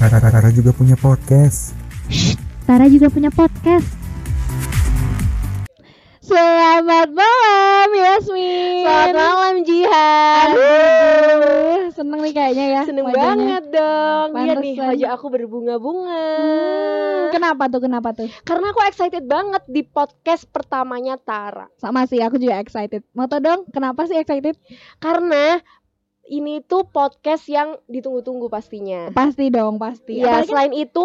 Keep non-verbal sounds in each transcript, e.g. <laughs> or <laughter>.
Tara juga punya podcast. Tara juga punya podcast. Selamat malam Yasmin. Selamat malam Jihan. Aduh, seneng nih kayaknya ya. Seneng wajahnya. banget dong. Iya nih wajah aku berbunga-bunga. Hmm, kenapa tuh? Kenapa tuh? Karena aku excited banget di podcast pertamanya Tara. Sama sih, aku juga excited. Mau tau dong, kenapa sih excited? Karena ini tuh podcast yang ditunggu-tunggu pastinya. Pasti dong, pasti. Iya, Apalagi selain itu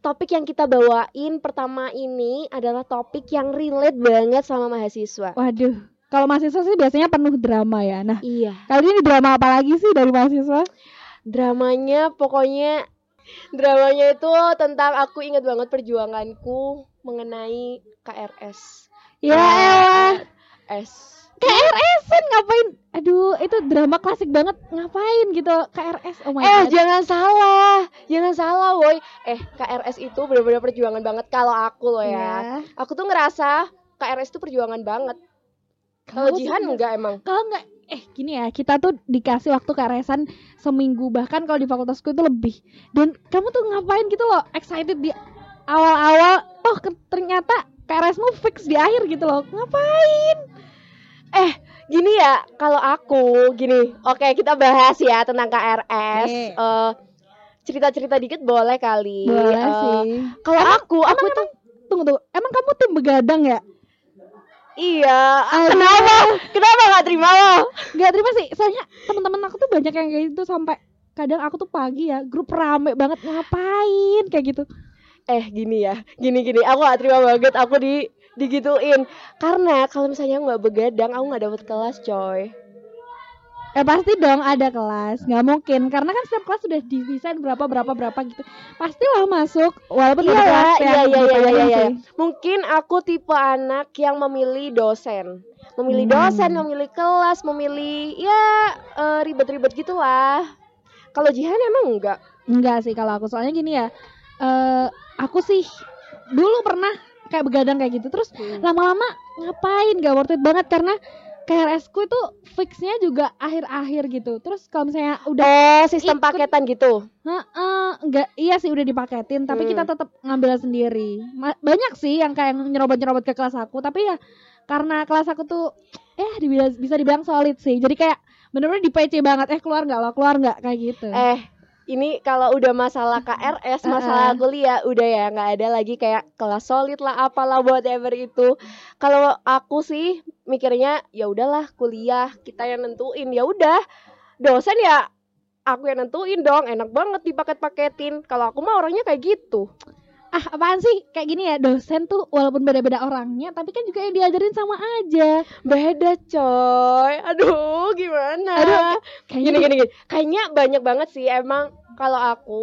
topik yang kita bawain pertama ini adalah topik yang relate banget sama mahasiswa. Waduh, kalau mahasiswa sih biasanya penuh drama ya. Nah, Iya, kali ini drama apa lagi sih dari mahasiswa? dramanya pokoknya dramanya itu tentang aku ingat banget perjuanganku mengenai KRS. Ya S. KRS kan ngapain? Aduh, itu drama klasik banget. Ngapain gitu KRS? Oh my Eh, god. jangan salah. Jangan salah, woi. Eh, KRS itu benar-benar perjuangan banget kalau aku loh ya. Ya. Aku tuh ngerasa KRS itu perjuangan banget. Kalau Jihan enggak. emang. Kalau enggak eh gini ya, kita tuh dikasih waktu KRS-an seminggu bahkan kalau di fakultasku itu lebih. Dan kamu tuh ngapain gitu loh? Excited di awal-awal, oh ternyata KRS-mu fix di akhir gitu loh. Ngapain? Eh, gini ya, kalau aku gini. Oke, kita bahas ya tentang KRS. Oke. Eh, cerita-cerita dikit boleh kali. Boleh Eh, sih. Kalau aku, aku emang, tuh tunggu tunggu. Emang kamu tim begadang ya? iya. Aduh. Kenapa? Kenapa nggak terima lo? Gak terima sih. Soalnya teman-teman aku tuh banyak yang kayak gitu sampai kadang aku tuh pagi ya grup rame banget ngapain kayak gitu. eh gini ya gini gini aku gak terima banget aku di digituin. Karena kalau misalnya nggak begadang aku nggak dapet kelas coy. Eh pasti dong ada kelas, nggak mungkin. Karena kan setiap kelas sudah didesain berapa berapa berapa gitu. Pastilah masuk. Walaupun iya lah, kelas iya yang iya iya iya dibayangin iya sih. mungkin aku tipe anak yang memilih dosen. Memilih Hmm. dosen memilih kelas memilih ya eh, ribet-ribet gitulah kalau Jihan emang enggak Enggak sih kalau aku. Soalnya gini ya. eh aku sih dulu pernah kayak begadang kayak gitu terus Hmm. lama-lama ngapain gak worth it banget karena KRS ku itu fixnya juga akhir-akhir gitu. Terus kalau misalnya udah oh sistem ikut- paketan gitu Heeh, enggak iya sih udah dipaketin tapi Hmm. kita tetap ngambil sendiri. Ma- banyak sih yang kayak nyerobot-nyerobot ke kelas aku tapi ya karena kelas aku tuh eh dibilang, bisa dibilang solid sih. Jadi kayak bener-bener di PC banget. Eh keluar nggak lo? Keluar nggak kayak gitu. eh ini kalau udah masalah KRS masalah kuliah udah ya nggak ada lagi kayak kelas solid lah apalah whatever itu. Kalau aku sih mikirnya ya udahlah kuliah kita yang nentuin ya udah. Dosen ya aku yang nentuin dong enak banget dipaket-paketin. Kalau aku mah orangnya kayak gitu. Ah apaan sih? Kayak gini ya dosen tuh walaupun beda-beda orangnya tapi kan juga yang diajarin sama aja. beda coy. Aduh gimana? Aduh, Kayaknya gini gini gini. Kayaknya banyak banget sih emang kalau aku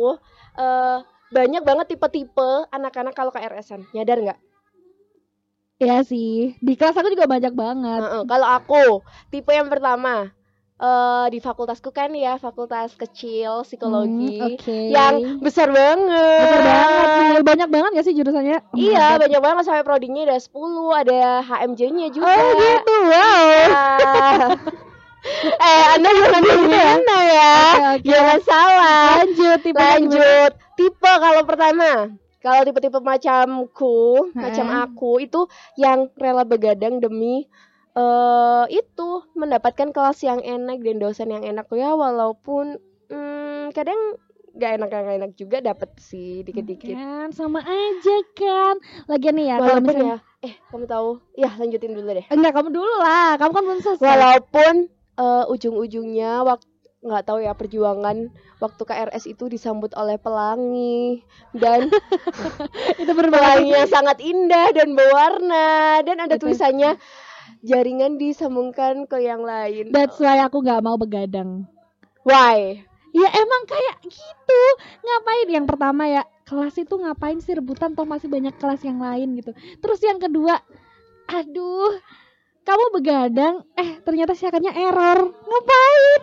eh banyak banget tipe-tipe anak-anak kalau KRS-an nyadar nggak Iya sih. Di kelas aku juga banyak banget. Heeh, kalau aku tipe yang pertama eh di fakultasku kan ya fakultas kecil psikologi Hmm, oke. yang besar banget. Besar banget sih. Banyak banget gak sih jurusannya? Oh Iya, banyak banget sampai prodinya ada 10, ada HMJ-nya juga. Oh gitu, wow. <laughs> Eh, Anda jangan gimana ya? Oke, oke. Jangan salah. Lanjut, tipe Lanjut. Tipe kalau pertama, kalau tipe-tipe macamku, Heeh. macam aku itu yang rela begadang demi eh itu mendapatkan kelas yang enak dan dosen yang enak ya walaupun hmm, kadang gak enak gak enak juga dapat sih dikit-dikit. Kan sama aja kan. Lagian nih ya kalau walaupun misalnya ya, eh kamu tahu, ya lanjutin dulu deh. enggak kamu dulu lah. Kamu kan belum selesai. Walaupun eh, ujung-ujungnya waktu nggak tahu ya perjuangan waktu KRS itu disambut oleh pelangi dan <laughs> itu bener pelangi banget. yang sangat indah dan berwarna dan ada Betul. tulisannya jaringan disambungkan ke yang lain. That's why aku nggak mau begadang. Why? Ya emang kayak gitu. Ngapain? Yang pertama ya kelas itu ngapain sih rebutan toh masih banyak kelas yang lain gitu. Terus yang kedua, aduh, kamu begadang, eh ternyata siakannya error. Ngapain?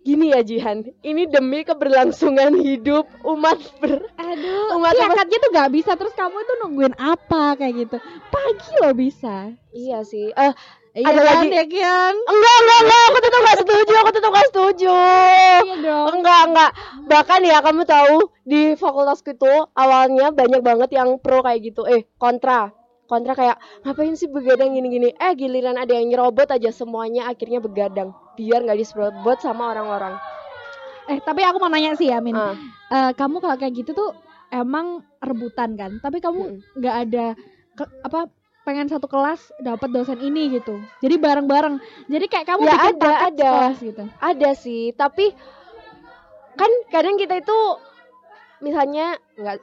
Gini ya Jihan, ini demi keberlangsungan hidup umat ber Aduh, Umat- siakatnya tuh nggak bisa. Terus kamu tuh nungguin apa kayak gitu? Pagi loh bisa. Iya sih. Eh Iya Ada kan, lagi- ya enggak enggak enggak, aku tetap gak setuju, aku tetap gak setuju. Iya dong. Enggak enggak, bahkan ya kamu tahu di fakultasku itu awalnya banyak banget yang pro kayak gitu eh kontra kontra kayak ngapain sih begadang gini-gini eh giliran ada yang nyerobot aja semuanya akhirnya begadang biar nggak diserobot sama orang-orang Eh tapi aku mau nanya sih ya Min. Ah. Eh, kamu kalau kayak gitu tuh emang rebutan kan? Tapi kamu Mm-mm. nggak ada ke- apa pengen satu kelas dapat dosen ini gitu. Jadi bareng-bareng. Jadi kayak kamu Ya, bikin ada, ada. sekelas gitu. ada sih tapi kan kadang kita itu misalnya nggak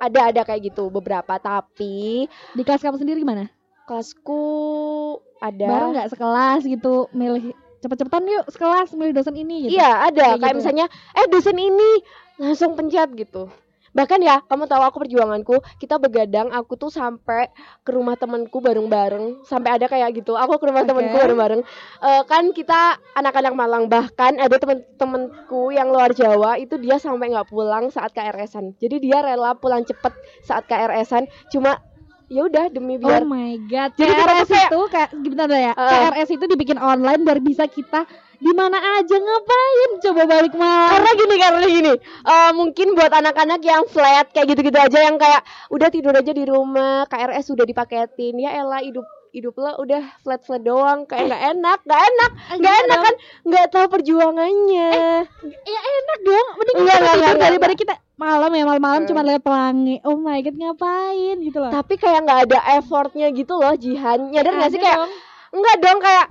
ada ada kayak gitu beberapa tapi Di kelas kamu sendiri gimana? kelasku ada Bareng nggak sekelas gitu milih cepet-cepetan yuk sekelas milih dosen ini gitu. Iya ada Kayak kayak, gitu. misalnya eh dosen ini langsung pencet gitu. Bahkan ya kamu tahu aku perjuanganku. Kita begadang aku tuh sampai ke rumah temanku bareng-bareng. Sampai ada kayak gitu aku ke rumah Oke. temanku bareng-bareng. Eh, kan kita anak-anak Malang bahkan ada temen-temenku yang luar Jawa itu dia sampai nggak pulang saat KRS-an jadi dia rela pulang cepet saat KRS-an cuma ya udah demi Oh biar my god. Jadi KRS kayak- itu kayak gimana ya? Eh. KRS itu dibikin online biar bisa kita di mana aja ngapain coba balik malam. karena gini karena gini eh, mungkin buat anak-anak yang flat kayak gitu-gitu aja yang kayak udah tidur aja di rumah KRS udah dipaketin ya elah hidup hidup lo udah flat flat doang kayak nggak enak nggak enak nggak enak kan nggak tahu perjuangannya Ya enak dong. Mending Enggak, kita enggak, tidur enggak, daripada kita malam ya malam-malam cuma lihat pelangi. Oh my god ngapain gitu loh. tapi kayak nggak ada effortnya gitu loh Jihan nyadar nggak sih kayak dong. enggak dong kayak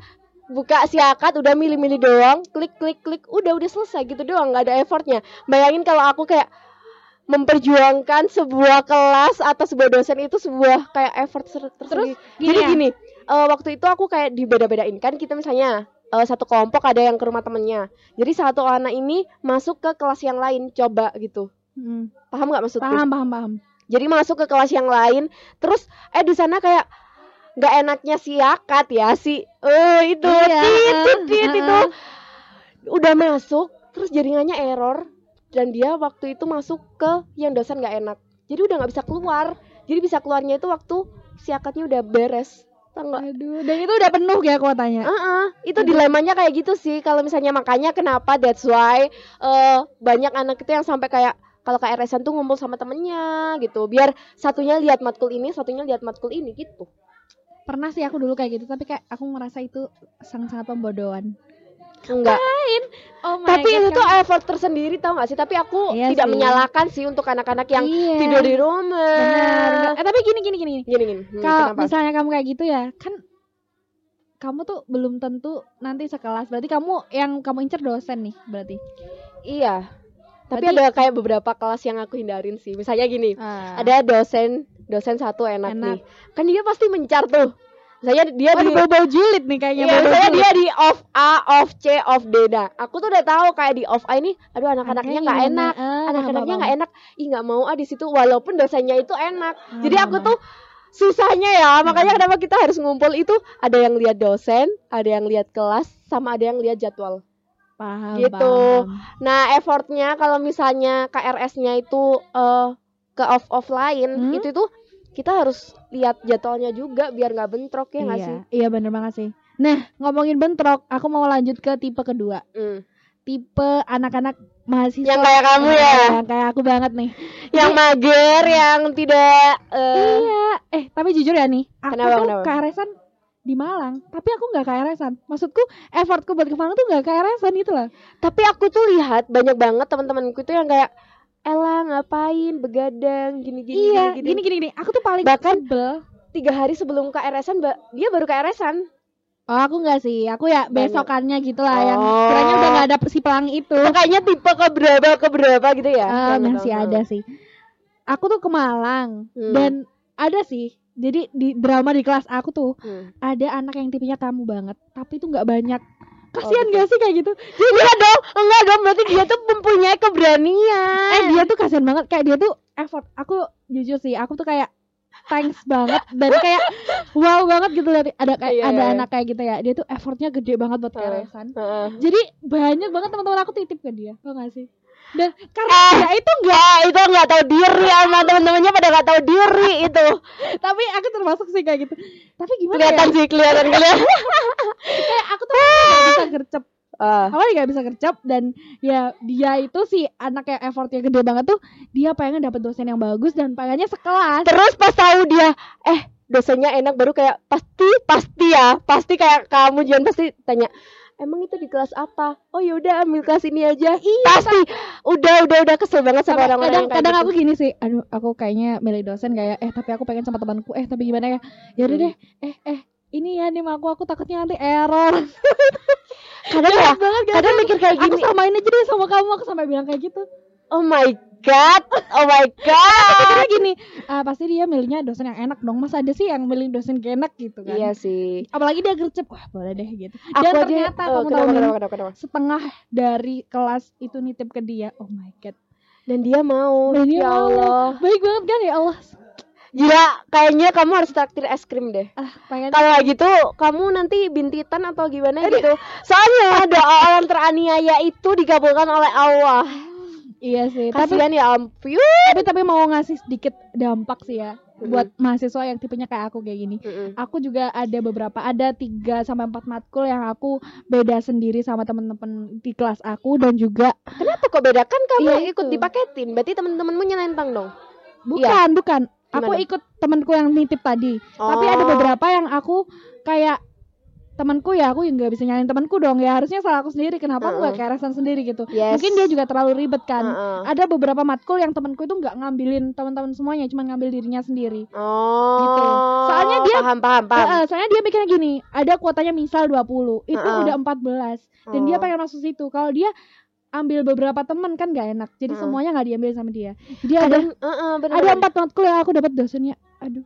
buka siakat udah milih-milih doang klik klik klik udah udah selesai gitu doang nggak ada effortnya bayangin kalau aku kayak memperjuangkan sebuah kelas atau sebuah dosen itu sebuah kayak effort tersendiri. Gini jadi ya? gini eh, waktu itu aku kayak dibeda-bedain. Kan kita misalnya eh, satu kelompok ada yang ke rumah temennya. Jadi satu anak ini masuk ke kelas yang lain coba gitu. Hmm, paham nggak maksudku? Paham paham paham. jadi masuk ke kelas yang lain terus eh di sana kayak nggak enaknya si Yakat ya si eh itu Iya, tit, tit, tit, eh, itu udah masuk terus jaringannya error dan dia waktu itu masuk ke yang dosen nggak enak. Jadi udah nggak bisa keluar. Jadi bisa keluarnya itu waktu si Yakatnya udah beres. Tau nggak? Aduh, dan itu udah penuh ya kuotanya. Heeh, itu Aduh. dilemanya kayak gitu sih. Kalau misalnya makanya kenapa that's why eh, banyak anak itu yang sampai kayak kalau KRS-an tuh ngumpul sama temennya gitu. Biar satunya lihat matkul ini satunya lihat matkul ini gitu. Pernah sih aku dulu kayak gitu, tapi kayak aku ngerasa itu sangat-sangat pembodohan. Enggak Oh my tapi God, itu tuh effort tersendiri tau gak sih tapi aku Iya tidak sih. menyalahkan sih untuk anak-anak yang Iya. tidur di rumah Benar, benar. Eh tapi gini gini gini. gini. gini hmm, Kalau misalnya kamu kayak gitu ya, kan kamu tuh belum tentu nanti sekelas. Berarti kamu yang kamu incer dosen nih, berarti. iya tapi Berarti- ada kayak beberapa kelas yang aku hindarin sih misalnya gini Ada ada dosen dosen satu enak, Enak. nih kan dia pasti mencar tuh misalnya dia Waduh, di bau-bau julid nih kayaknya. Iya, misalnya dia di off A, off C, off D. Nah, aku tuh udah tahu kayak di off A ini, aduh anak-anaknya nggak enak, Eh, anak-anaknya nggak enak. Ih nggak mau ah di situ, walaupun dosennya itu enak. Jadi aku Paham, tuh susahnya ya, makanya kenapa kita harus ngumpul itu ada yang lihat dosen, ada yang lihat kelas, sama ada yang lihat jadwal. paham, gitu. paham. Nah, effortnya kalau misalnya KRS-nya itu eh, ke off offline, Hmm? itu tuh kita harus lihat jadwalnya juga biar nggak bentrok ya nggak iya, sih? iya bener banget sih. Nah, ngomongin bentrok, aku mau lanjut ke tipe kedua. Hmm. Tipe anak-anak mahasiswa Yang kayak kamu ya. Yang kayak aku banget nih. yang mager yang tidak eh, Iya, eh tapi jujur ya nih, aku Kenapa, tuh kenapa? KRS-an di Malang, tapi aku nggak KRS-an. Maksudku effortku buat ke Malang tuh nggak KRS-an gitu loh. tapi aku tuh lihat banyak banget teman-temanku tuh yang kayak Ella ngapain begadang gini gini iya, gini, gini gini gini. Aku tuh paling Bahkan- sebel. tiga hari sebelum KRS-an mbak dia baru KRS-an Oh, aku nggak sih. Aku ya besokannya gitu lah yang Oh. kiranya udah nggak ada si pelangi itu. kayaknya tipe keberapa keberapa gitu ya Ah, Yang masih tahu. ada sih. Aku tuh ke Malang Hmm. dan ada sih. Jadi di drama di kelas aku tuh Hmm. ada anak yang tipenya kamu banget, tapi itu nggak banyak. Kasihan Oh, gak sih kayak gitu? enggak dong enggak dong berarti dia tuh mempunyai keberanian Eh dia tuh kasihan banget kayak dia tuh effort. Aku jujur sih, aku tuh kayak thanks banget dan kayak wow banget gitu lihat ada kayak Iya, ada iya, anak kayak gitu ya. Dia tuh effortnya gede banget buat keresan. Heeh. Jadi banyak banget teman-teman aku titip ke dia, tau gak sih? Dan karena Eh. dia itu enggak, Eh, itu nggak tahu diri sama teman-temannya pada nggak tahu diri itu tapi aku termasuk sih kayak gitu. Tapi gimana kelihatan ya? sih kelihatan kelihatan <laughs> Kayak aku tuh nggak bisa gercep Ah. Awalnya nggak bisa gercep dan ya dia itu si anak yang effortnya gede banget tuh dia pengen dapet dosen yang bagus dan pengennya sekelas. Terus pas tahu dia eh dosennya enak baru kayak pasti pasti ya pasti kayak kamu Jian pasti tanya emang itu di kelas apa? Oh yaudah ambil kelas ini aja. Pasti. Udah udah udah kesel banget sama orang-orang kadang yang kayak kadang gitu. aku gini sih aduh aku kayaknya milih dosen kayak eh tapi aku pengen sama temanku eh tapi gimana ya? Ya udah Hmm. deh eh eh ini ya nih aku aku takutnya nanti error. <laughs> Kadang ya banget kadang mikir kayak aku gini samain aja deh sama kamu aku sampai bilang kayak gitu. Oh my god oh my god <laughs> gini. Ah, pasti dia milihnya dosen yang enak dong. Masa ada sih yang milih dosen gak enak gitu kan? Iya sih. Apalagi dia gercep. Wah boleh deh gitu. Aku dan aja ternyata eh, kamu tahu kenapa, kenapa, kenapa, kenapa? setengah dari kelas itu nitip ke dia. Oh my god. Dan dia mau Dan dia ya mau. Allah. Baik banget kan ya Allah? Gila kayaknya kamu harus traktir es krim deh. Ah kalau gitu kamu nanti bintitan atau gimana gitu? Soalnya doa orang teraniaya itu dikabulkan oleh Allah iya sih kasihan ya tapi tapi mau ngasih sedikit dampak sih ya Mm-mm. buat mahasiswa yang tipenya kayak aku kayak gini. Aku juga ada beberapa ada 3 sampai 4 matkul yang aku beda sendiri sama temen-temen di kelas aku dan juga kenapa kok beda? Kan kamu Iya, ikut itu. dipaketin berarti teman-temanmu nyelentang dong? Bukan bukan. Aku Gimana? ikut temenku yang nitip tadi. Tapi ada Oh. beberapa yang aku kayak temanku ya aku yang nggak bisa nyalain temanku dong ya harusnya salah aku sendiri kenapa aku nggak Heeh. keresan sendiri gitu Yes. mungkin dia juga terlalu ribet kan Heeh. ada beberapa matkul yang temanku itu nggak ngambilin teman-teman semuanya cuma ngambil dirinya sendiri oh Gitu. Soalnya dia- paham paham paham Heeh, soalnya dia mikirnya gini ada kuotanya misal 20 itu Heeh. udah 14 dan dia Oh. pengen masuk situ kalau dia ambil beberapa teman kan gak enak jadi Heeh. semuanya nggak diambil sama dia jadi ada kadang heeh, bener, ada empat matkul yang aku dapat dosennya aduh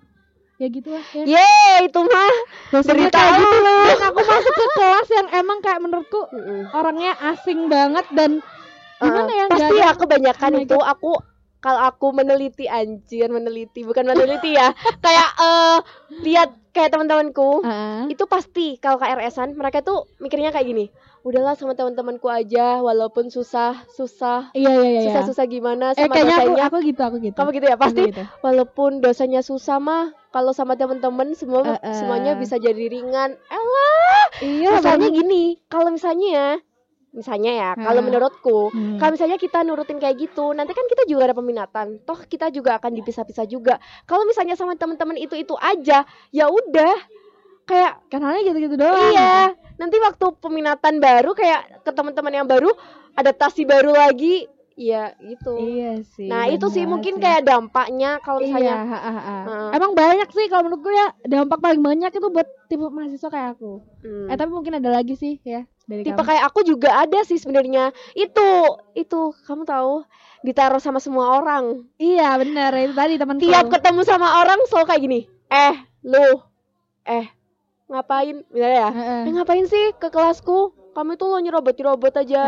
ya gitu lah ya Yeay, itu mah dosennya cerita kayak gitu dan aku masuk ke kelas yang emang kayak menurutku orangnya asing banget dan gimana Heeh. ya pasti ya kebanyakan Oh itu aku kalau aku meneliti anjir meneliti bukan <laughs> meneliti ya kayak eh lihat kayak teman-temanku Heeh. itu pasti kalau KRS-an mereka tuh mikirnya kayak gini udahlah sama teman-temanku aja walaupun susah susah iya iya iya iya. susah-susah gimana eh sama kayaknya aku dosennya aku gitu aku gitu kamu gitu ya pasti Aku gitu. walaupun dosanya susah mah kalau sama teman-teman semua Eh, eh. semuanya bisa jadi ringan. Elah! Iya masalahnya gini kalau misalnya ya misalnya ya kalau Hmm. menurutku Hmm. kalau misalnya kita nurutin kayak gitu nanti kan kita juga ada peminatan. Toh kita juga akan dipisah-pisah juga. Kalau misalnya sama teman-teman itu itu aja ya udah. Kayak halnya gitu-gitu doang. Iya. Nanti waktu peminatan baru kayak ke teman-teman yang baru adaptasi baru lagi ya gitu iya sih nah itu sih mungkin sih. kayak dampaknya kalau Iya, misalnya ha, ha, ha. Heeh. emang banyak sih kalau menurutku ya dampak paling banyak itu buat tipe mahasiswa kayak aku. hmm, Eh tapi mungkin ada lagi sih ya dari tipe kamu. kayak aku juga ada sih sebenarnya itu itu kamu tahu ditaruh sama semua orang Iya benar itu tadi temanku. tiap ketemu sama orang selalu kayak gini eh lu eh ngapain misalnya ya Heeh. eh ngapain sih ke kelasku kamu itu lo nyerobot nyerobot aja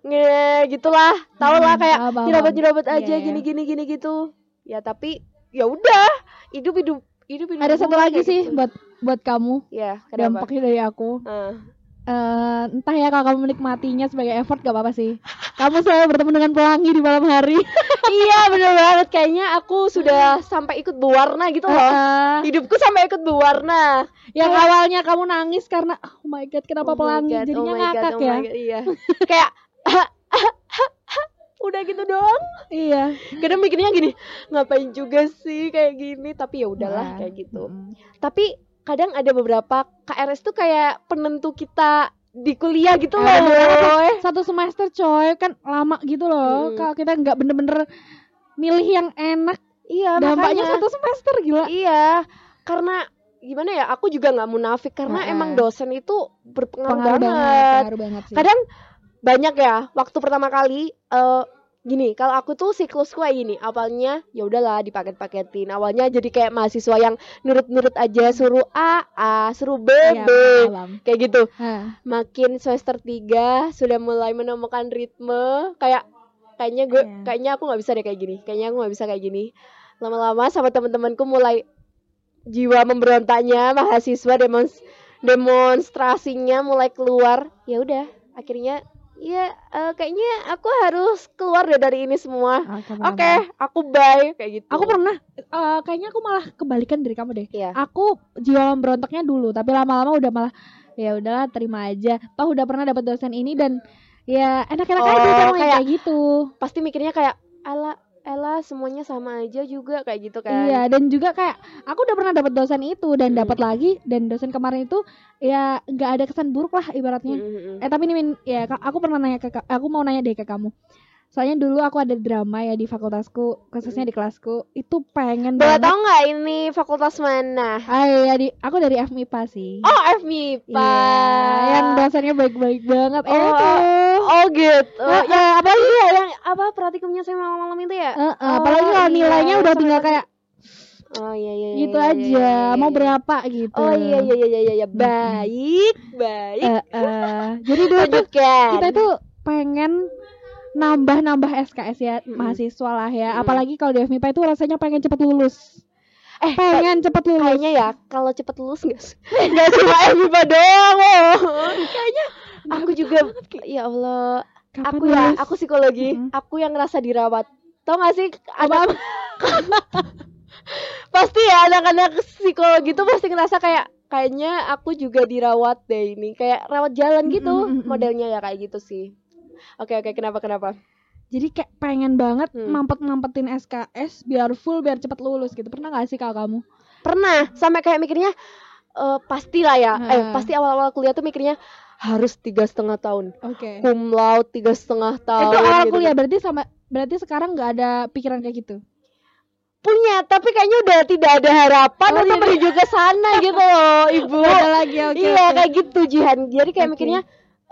nge gitulah tau lah Hmm, kayak paham, nyerobot nyerobot aja Iya, iya. gini gini gini gitu ya tapi ya udah hidup hidup hidup hidup Ada satu lagi sih gitu. buat buat kamu ya kenapa dampaknya dari aku. Ah. Eh, entah ya kalau kamu menikmatinya sebagai effort gak apa-apa sih. Kamu selalu bertemu dengan pelangi di malam hari. <laughs> iya bener banget kayaknya aku sudah sampai ikut berwarna gitu loh Heeh. hidupku sampai ikut berwarna yang awalnya kamu nangis karena oh my god kenapa Oh pelangi God, jadinya oh my God, ngakak oh ya. God, iya kayak <laughs> udah gitu doang Iya. kadang mikirnya gini ngapain juga sih kayak gini tapi ya udahlah Nah, kayak gitu mm. tapi kadang ada beberapa KRS tuh kayak penentu kita di kuliah gitu loh. Boy. satu semester coy. Kan lama gitu loh. Mm-mm. kalau kita nggak bener-bener milih yang enak. Iya dampaknya makanya. satu semester gila. Iya. Karena gimana ya aku juga nggak munafik. Karena Heeh. emang dosen itu berpengaruh pengaruh banget. banget pengaruh banget sih. Kadang banyak ya waktu pertama kali eh gini kalau aku tuh siklusku kayak gini awalnya ya udahlah dipaket-paketin. Awalnya jadi kayak mahasiswa yang nurut-nurut aja suruh A A suruh B Iya, B. kayak gitu. Hah. makin semester 3 sudah mulai menemukan ritme kayak kayaknya gue Iya. kayaknya aku nggak bisa deh kayak gini. Kayaknya aku nggak bisa kayak gini. Lama-lama sama teman-temanku mulai jiwa memberontaknya mahasiswa demons demonstrasinya mulai keluar. Ya udah akhirnya ya eh, kayaknya aku harus keluar deh dari ini semua. Oke, oke paham. aku bye kayak gitu. Aku pernah eh, kayaknya aku malah kebalikan dari kamu deh. Iya. aku jiwa memberontaknya dulu tapi lama-lama udah malah ya udahlah terima aja. Toh udah pernah dapat dosen ini dan ya enak-enak Oh, aja sama kayak- kayak gitu. pasti mikirnya kayak ala Ella semuanya sama aja juga kayak gitu kan Iya dan juga kayak aku udah pernah dapat dosen itu dan Hmm. dapat lagi dan dosen kemarin itu ya nggak ada kesan buruk lah ibaratnya. Mm, mm, mm. Eh tapi ini Min, ya aku pernah nanya ke aku mau nanya deh ke kamu. Soalnya dulu aku ada drama ya di fakultasku, khususnya di kelasku. Itu pengen boleh banget. tahu nggak ini fakultas mana Ah iya di aku dari FMIPA sih. oh FMIPA Iya, yang dosennya baik-baik banget. Eh Oh, itu. oh gitu Eh, ya apalagi ya yang apa praktikumnya saya malam-malam itu ya Eh, eh, Oh, apalagi kalau iya, nilainya udah tinggal kayak oh iya iya iya, gitu iya, aja. iya, iya, Mau iya. berapa gitu. oh iya iya iya iya iya baik baik Eh, eh. Jadi dulu <laughs> kita tuh pengen nambah-nambah SKS ya Mm-mm. mahasiswa lah ya Mm-mm. apalagi kalau di FMIPA itu rasanya pengen cepet lulus eh pengen cepet lulus kayaknya ya kalau cepet lulus nggak <laughs> nggak cuma FMIPA doang oh. kayaknya aku juga ya Allah Kapan aku ya lulus? aku psikologi Mm-mm. aku yang ngerasa dirawat tau gak sih anak <laughs> pasti ya anak-anak psikologi tuh pasti ngerasa kayak kayaknya aku juga dirawat deh ini kayak rawat jalan gitu Mm-mm, mm-mm. modelnya ya kayak gitu sih oke oke kenapa kenapa jadi kayak pengen banget Hmm. mampet-mampetin SKS biar full biar cepet lulus gitu pernah gak sih kalau kamu pernah sampai kayak mikirnya eh pastilah ya eh Heeh. pasti awal-awal kuliah tuh mikirnya harus tiga setengah tahun oke cum laude tiga setengah tahun itu awal gitu. kuliah berarti sama berarti sekarang nggak ada pikiran kayak gitu punya tapi kayaknya udah tidak ada harapan Oh, untuk iya. menuju ke sana gitu loh <laughs> ibu ada lagi oke iya oke. kayak gitu Jihan jadi kayak Oke. mikirnya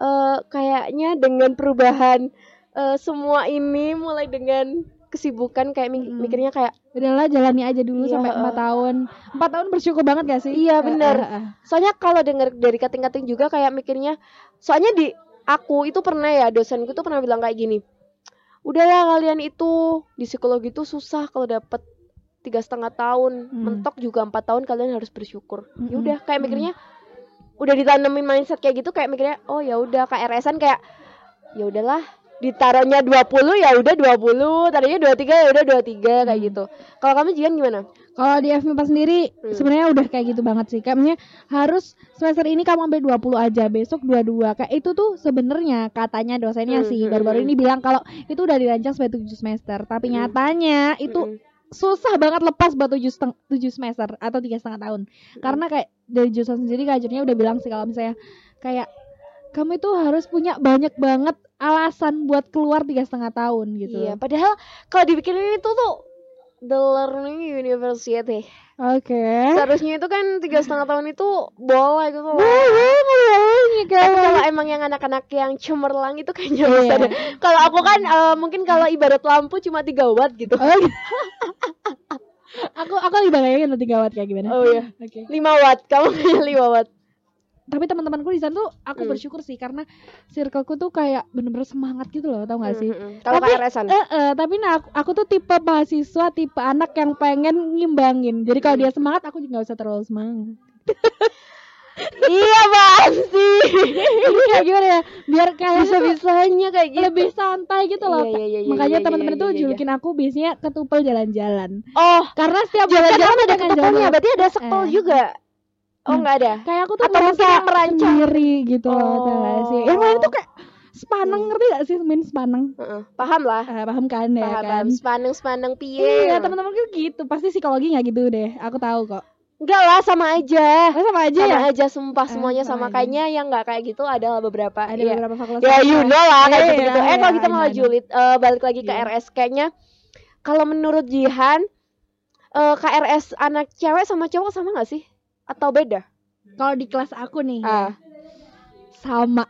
eh kayaknya dengan perubahan eh, semua ini mulai dengan kesibukan kayak mi- Mm-mm. mikirnya kayak udahlah jalani aja dulu Iya, sampai empat tahun empat tahun bersyukur banget gak sih Iya, Eh, bener. eh, eh. soalnya kalau dengar dari kating-kating juga kayak mikirnya soalnya di aku itu pernah ya dosenku tuh pernah bilang kayak gini udahlah kalian itu di psikologi itu susah kalau dapet tiga setengah tahun Hmm. mentok juga empat tahun kalian harus bersyukur ya Mm-mm. udah kayak mikirnya udah ditanemin mindset kayak gitu kayak mikirnya oh ya udah KRS-an kayak ya udahlah ditaruhnya 20 ya udah 20 tadinya 23 ya udah 23 kayak Hmm. gitu kalau kamu Jian gimana Kalau di FMIPA sendiri Hmm. sebenarnya udah kayak gitu banget sih. Kayaknya harus semester ini kamu ambil 20 aja, besok 22. Kayak itu tuh sebenarnya katanya dosennya Hmm, sih hmm, baru-baru hmm. ini bilang kalau itu udah dirancang sebagai 7 semester. Tapi Hmm. nyatanya itu Mm-mm. Susah banget lepas buat 7 seteng- 7 semester atau tiga setengah tahun. Karena kayak dari jurusan sendiri kajiannya udah bilang sih kalau misalnya kayak kamu itu harus punya banyak banget alasan buat keluar tiga setengah tahun gitu. Iya, padahal kalau dipikirin itu tuh the learning university. Oke. Seharusnya itu kan tiga setengah tahun itu boleh gitu loh. Boleh, Tapi kalau emang yang anak-anak yang cemerlang itu kayaknya Iya. bisa deh. Kalau aku kan eh, mungkin kalau ibarat lampu cuma 3 watt gitu. Oh, gitu. aku aku lagi bayangin nanti gawat kayak gimana. Oh iya. Oke. 5 watt, kamu kayak 5 watt. Tapi teman-temanku di sana tuh aku Hmm. bersyukur sih karena circleku tuh kayak bener-bener semangat gitu loh, tau gak sih? Mm, mm, mm. Kalau Tapi- KRS-an. Eh, eh, tapi nah aku, aku tuh tipe mahasiswa, tipe anak yang pengen ngimbangin. Jadi kalau Hmm. dia semangat, aku juga gak usah terlalu semangat. iya pasti. Jadi kayak gimana ya? Biar kayak Bisa-bisanya kayak gitu. lebih santai gitu loh. Iya, iya, iya, iya, Makanya iya, teman-teman iya, tuh iya, iya. julukin aku biasanya ketupel jalan-jalan. Oh, Karena setiap jalan-jalan ada pengen ketupelnya, jalan. berarti ada sekpol Eh. juga. Oh, Hmm. enggak ada. kayak aku tuh Atau mungkin yang merancang. sendiri gitu loh tau gak sih yang lain tuh kayak sepaneng Hmm. ngerti gak sih main sepaneng Heeh, Paham lah. Ah, paham kan ya Paham, kan paham. Sepaneng-sepaneng piye. iya teman-teman gitu pasti psikologi nggak gitu deh aku tahu kok Enggak lah, sama aja. Oh, sama aja sama ya aja sumpah Eh, semuanya sama sama aja. kayaknya yang nggak kayak gitu adalah beberapa ada Iya. beberapa fakultas ya you know lah kayak Iya, gitu gitu eh iya, kalau kita I know, malah I know. julid eh, balik lagi ke Iya. RS kayaknya kalau menurut Jihan eh, KRS anak cewek sama cowok sama nggak sih atau beda kalau di kelas aku nih ah sama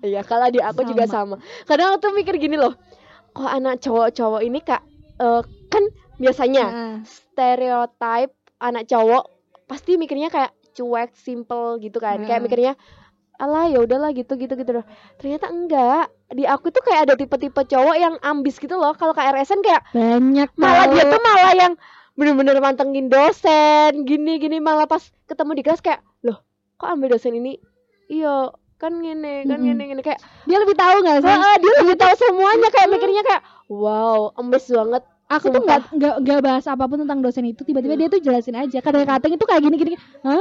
iya kalau di aku juga sama kadang aku tuh mikir gini loh kok anak cowok-cowok ini kak eh, kan biasanya Ah, stereotype anak cowok pasti mikirnya kayak cuek, simple gitu kan. Kayak Nah. mikirnya alah ya udahlah gitu gitu gitu loh. Ternyata enggak. Di aku tuh kayak ada tipe-tipe cowok yang ambis gitu loh. Kalau KRS-an kayak banyak malah dia tuh malah yang bener-bener mantengin dosen, gini-gini malah pas ketemu di kelas kayak, "Loh, kok ambil dosen ini?" Iya, kan gini, kan gini gini kayak dia lebih tahu nggak sih Heeh, dia lebih tahu semuanya kayak mikirnya kayak wow, ambis banget. aku tuh Sumpah. nggak nggak nggak bahas apa pun tentang dosen itu tiba-tiba dia tuh jelasin aja kadang-kadang itu kayak gini gini hah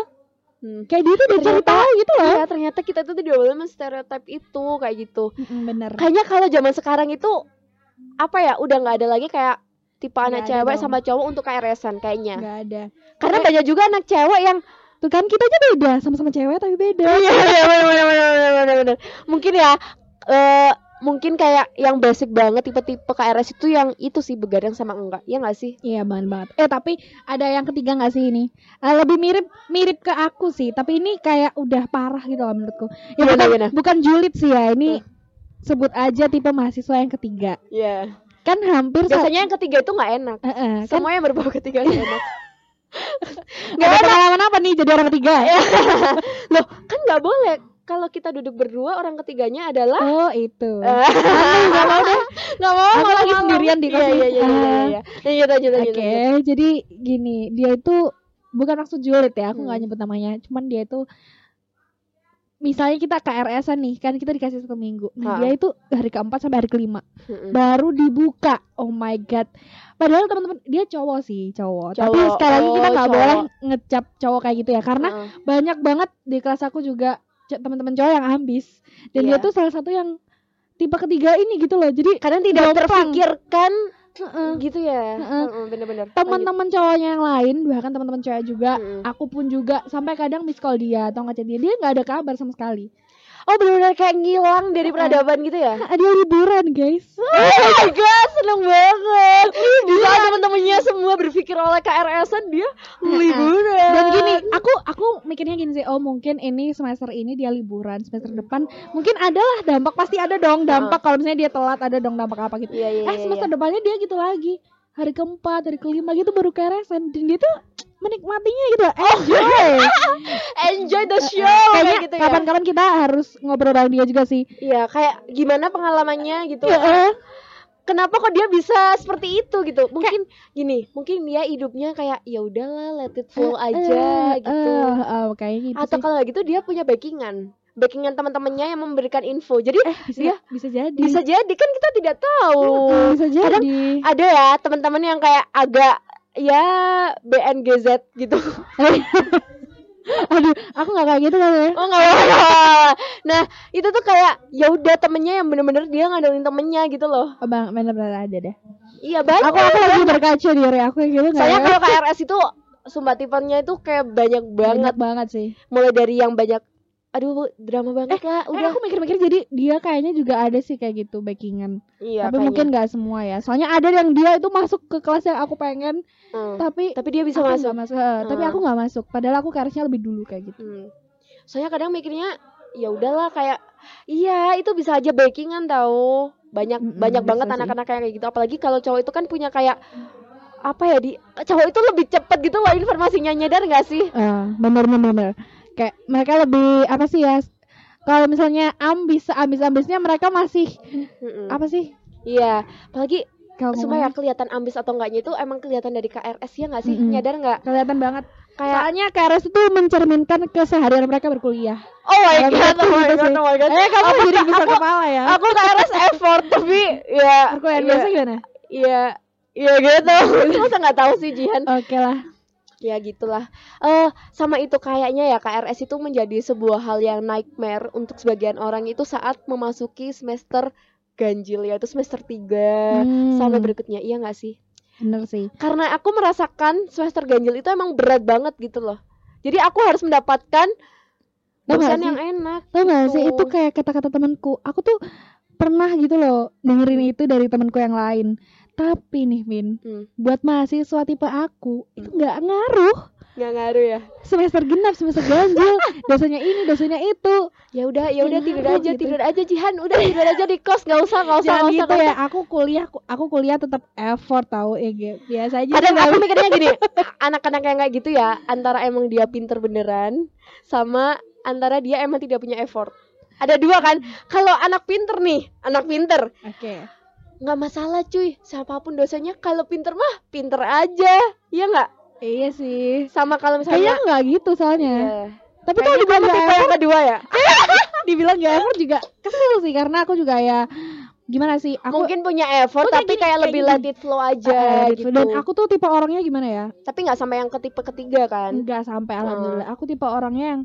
Hmm. kayak dia tuh udah cari tahu gitu loh Iya, ternyata kita tuh tidak boleh menstereotip itu kayak gitu. Mm-mm, bener Kayaknya kalau zaman sekarang itu apa ya, udah nggak ada lagi kayak tipe anak ada cewek dong. sama cowok untuk KRS-an kayaknya. nggak ada Karena banyak juga anak cewek yang tuh kan kita aja beda sama-sama cewek tapi beda Iya, iya, bener, bener, bener, bener, bener, bener. Mungkin ya eh mungkin kayak yang basic banget tipe-tipe KRS itu yang itu sih begadang sama enggak. Ya enggak sih? Iya banget banget. Eh tapi ada yang ketiga nggak sih ini? Eh, lebih mirip mirip ke aku sih. Tapi ini kayak udah parah gitu loh menurutku. Ya Gimana, bukan, gimana? bukan julid sih ya. Ini sebut aja tipe mahasiswa yang ketiga. Iya. Kan hampir sa- Biasanya yang ketiga itu nggak enak. Eh, eh, kan Semua yang berbau ketiga nggak enak. nggak <laughs> ada pengalaman apa nih jadi orang ketiga? <laughs> Loh, kan nggak boleh. Kalau kita duduk berdua, orang ketiganya adalah Oh itu. <laughs> Nggak mau deh. nggak mau Aku malah lagi malam. sendirian di Iya, kos. iya, iya, iya, iya, iya. Lanjut, lanjut, Oke, jadi gini, dia itu bukan maksud julid ya, aku nggak Hmm. nyebut namanya. Cuman dia itu misalnya kita KRS-an nih, kan kita dikasih satu minggu. Nah, Ha. dia itu hari keempat sampai hari kelima Mm-mm. baru dibuka. Oh my god. Padahal teman-teman dia cowok sih, cowok. Tapi Cowok, sekali lagi kita oh, nggak cowok. boleh ngecap cowok kayak gitu ya, karena Heeh. banyak banget di kelas aku juga teman-teman cowok yang ambis. Dan dia Iya. tuh salah satu yang tipe ketiga ini gitu loh. Jadi kadang tidak gampang. terpikirkan Heeh. gitu ya. Bener-bener. teman-teman cowoknya yang lain bahkan teman-teman cewek juga Mm-mm. aku pun juga sampai kadang miss call dia atau ngechat dia dia nggak ada kabar sama sekali Oh benar-benar kayak ngilang dari peradaban gitu ya? Ah, dia liburan guys. Oh my god, seneng banget. Di saat teman-temannya semua berpikir oleh KRS-an dia liburan. dan gini aku aku mikirnya gini sih. Oh mungkin ini semester ini dia liburan. Semester depan mungkin adalah dampak. Pasti ada dong dampak. Kalau misalnya dia telat ada dong dampak apa gitu. Iya iya eh iya. semester depannya dia gitu lagi. Hari keempat hari kelima gitu baru keresan dan dia tuh menikmatinya gitu enjoy <laughs> Enjoy the show kayak gitu ya. kapan-kapan kita harus ngobrol sama dia juga sih Iya, kayak gimana pengalamannya gitu. Ya, eh. Kenapa kok dia bisa seperti itu gitu? Mungkin gini, mungkin dia hidupnya kayak ya udahlah let it flow aja Eh, gitu. eh, eh, kayak gitu Atau sih. kalau gitu dia punya backingan. Backingan teman-temannya yang memberikan info. Jadi eh bisa dia bisa jadi bisa jadi kan kita tidak tahu. Eh, bisa jadi Kadang ada ya teman-teman yang kayak agak ya BNGZ gitu. <laughs> aduh aku nggak kayak gitu kan ya Oh nggak. Nah itu tuh kayak ya udah temennya yang bener-bener dia ngandelin temennya gitu loh. oh, bang bener-bener ada deh Iya banyak. aku aku lagi berkaca di area aku yang gitu Soalnya ya? kalau KRS itu sumber tipenya itu kayak banyak banget. banyak banget sih Mulai dari yang banyak, aduh drama banget lah. udah Udah. aku mikir-mikir jadi dia kayaknya juga ada sih kayak gitu backingan Iya. tapi mungkin nggak semua ya soalnya ada yang dia itu masuk ke kelas yang aku pengen Hmm. tapi Tapi dia bisa masuk. masuk Eh, tapi Hmm. aku nggak masuk padahal aku karisnya lebih dulu kayak gitu Hmm. Soalnya kadang mikirnya ya udahlah kayak iya itu bisa aja backingan tahu. Banyak Mm-mm, banyak banget anak-anak kayak gitu. Apalagi kalau cowok itu kan punya kayak apa ya di cowok itu lebih cepet gitu loh informasinya nyadar nggak sih? Eh, bener bener bener kayak mereka lebih apa sih ya kalau misalnya ambis ambis ambisnya mereka masih Mm-mm. apa sih Iya, apalagi kalau supaya kelihatan ambis atau enggaknya itu emang kelihatan dari KRS ya nggak sih? Mm-mm. Nyadar nggak? kelihatan banget Kayak soalnya KRS itu mencerminkan keseharian mereka berkuliah oh my Kalau god, menurutku oh my gitu god, oh my god. eh kamu Aku- jadi bisa aku, kepala ya aku KRS effort tapi ya perkuliahan iya, biasa gimana Iya, iya gitu. <laughs> Masa nggak tahu sih Jihan? oke lah Ya gitulah. Eh sama itu kayaknya ya KRS itu menjadi sebuah hal yang nightmare untuk sebagian orang itu saat memasuki semester ganjil yaitu semester 3 Hmm, sampai berikutnya. Iya nggak sih? bener sih Karena aku merasakan semester ganjil itu emang berat banget gitu loh. Jadi aku harus mendapatkan dosen yang enak. tau gak sih Gitu. itu kayak kata-kata temanku aku tuh pernah gitu loh dengerin itu dari temanku yang lain tapi nih Min Hmm. buat mahasiswa tipe aku itu nggak ngaruh Nggak ngaruh ya. semester genap semester ganjil dosanya ini dosanya itu Ya udah, ya udah tidur aja, gitu. tidur aja Jihan. Udah tidur aja di kos, nggak usah, nggak usah, jangan nggak usah. gitu ya aku kuliah aku kuliah tetap effort tahu ya biasa aja kadang sih, aku mikirnya gini anak-anak yang kayak gitu ya antara emang dia pinter beneran sama antara dia emang tidak punya effort ada dua kan kalau anak pinter nih anak pinter oke nggak masalah cuy siapa pun dosennya kalau pinter mah pinter aja iya nggak iya sih sama kalau kayaknya misalnya nggak gitu soalnya Iya. tapi kalau Kayaknya <laughs> dibilang nggak tipe yang kedua ya dibilang nggak effort juga kesel sih karena aku juga ya gimana sih? Aku mungkin punya effort kayak tapi gini, kayak kayak lebih let it flow aja gitu dan aku tuh tipe orangnya gimana ya? tapi nggak sampai yang ke tipe ketiga kan Enggak sampai alhamdulillah. Aku tipe orangnya yang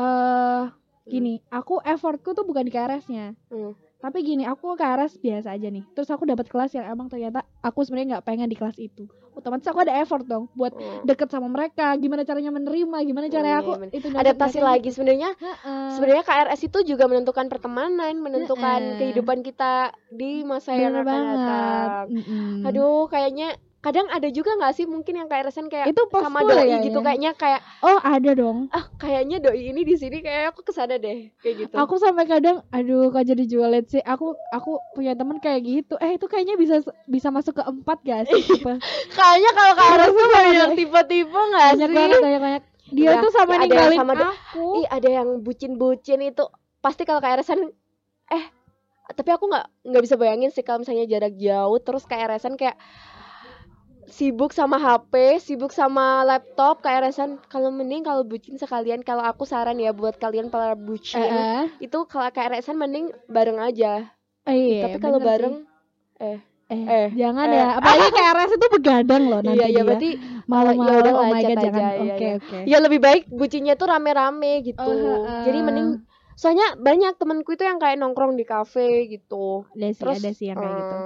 eh gini, aku effortku tuh bukan di KRS-nya. Hmm. Tapi gini, aku KRS biasa aja nih. Terus aku dapat kelas yang emang ternyata aku sebenarnya nggak pengen di kelas itu. Otomatis aku ada effort dong buat Hmm. deket sama mereka. Gimana caranya menerima, gimana caranya iya, aku bener. itu adaptasi lagi sebenarnya Heeh. sebenarnya KRS itu juga menentukan pertemanan menentukan kehidupan kita di masa yang akan banget. datang aduh kayaknya kadang ada juga nggak sih mungkin yang KRS-an kayak Itu sama doi ya, gitu ya? kayaknya kayak Oh, ada dong. ah kayaknya doi ini di sini kayak aku ke sana deh kayak gitu Aku sampai kadang aduh kok jadi jualet sih. Aku aku punya temen kayak gitu. Eh, itu kayaknya bisa bisa masuk ke empat gak sih? Tipe? <laughs> kayaknya kalau KRS tuh banyak banyak. tipe-tipe nggak banyak sih banget banyak banyak. Dia Udah, tuh sama yang ninggalin sama aku. Ih ada yang bucin-bucin itu pasti kalau KRS-an eh tapi aku nggak nggak bisa bayangin sih kalau misalnya jarak jauh terus KRS-an kayak sibuk sama HP, sibuk sama laptop, KRS-an kalau mending kalau bucin sekalian kalau aku saran ya buat kalian para bucin Eh, eh. itu kalau KRS-an mending bareng aja. Eh, iya, tapi kalau bareng sih. eh eh, eh, jangan eh. ya. Apalagi KRS itu begadang loh <laughs> nanti iya iya dia. berarti malam-malam ya udah oh my god aja, jangan. iya, Oke, iya. oke. ya lebih baik bucinnya tuh rame-rame gitu. Oh, heeh. Jadi mending soalnya banyak temanku itu yang kayak nongkrong di kafe gitu. Ada sih, Terus ada sih yang kayak gitu.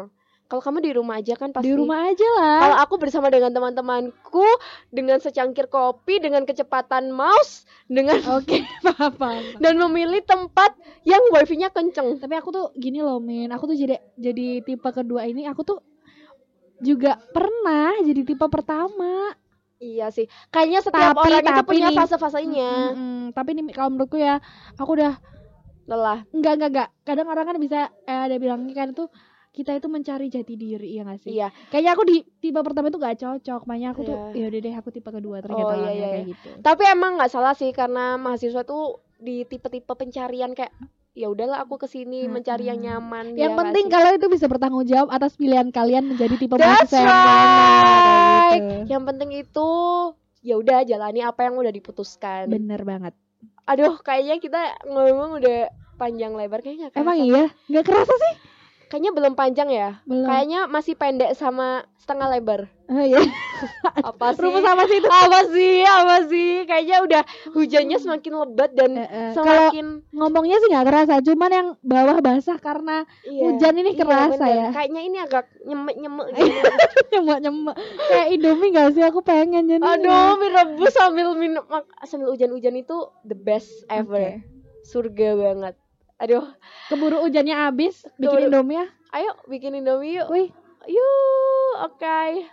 Kalau kamu di rumah aja kan pasti. Di rumah aja lah. Kalau aku bersama dengan teman-temanku dengan secangkir kopi dengan kecepatan mouse dengan <laughs> Oke, paham, paham. dan memilih tempat yang wifi-nya kenceng. Tapi aku tuh gini loh, Min. Aku tuh jadi jadi tipe kedua ini aku tuh juga pernah jadi tipe pertama. Iya sih. Kayaknya setiap Tapi- orang itu tapi punya nih- fase-fasenya. Mm-mm. Tapi nih kalau menurutku ya, aku udah Lelah. enggak enggak enggak. Kadang orang kan bisa eh, ada bilangnya kan tuh kita itu mencari jati diri ya gak sih? Iya. Kayaknya aku di tipe pertama itu gak cocok. Makanya aku tuh Iya. ya udah deh aku tipe kedua ternyata Oh, iya, iya, kayak gitu. Tapi emang nggak salah sih karena mahasiswa tuh di tipe-tipe pencarian kayak ya udahlah aku ke sini Mm-mm. mencari yang nyaman. Yang ya penting sih? kalian itu bisa bertanggung jawab atas pilihan kalian menjadi tipe That's mahasiswa yang mana right. gitu. Yang penting itu ya udah jalani apa yang udah diputuskan. Bener banget. Aduh, kayaknya kita ngomong udah panjang lebar kayaknya Emang iya? Nggak kerasa sih? Kayaknya belum panjang ya. Belum. Kayaknya masih pendek sama setengah lebar. <laughs> Oh, iya. <laughs> Apa sih? Rumus apa sih itu? Apa sih? Apa sih? Kayaknya udah hujannya semakin lebat dan Eh, eh, semakin ngomongnya sih nggak kerasa, cuman yang bawah basah karena iya. hujan ini Iya, kerasa bener. ya. Kayaknya ini agak nyemek-nyemek <laughs> gitu. nyemek nyemek kayak Indomie gak sih? Aku pengen jadi. Aduh, mie rebus sambil minum sambil hujan-hujan itu the best ever. Oke. Surga banget. Aduh, Keburu hujannya habis, bikin Keburu- Indomie ya. ayo bikin Indomie yuk. Wih, Yuk, oke.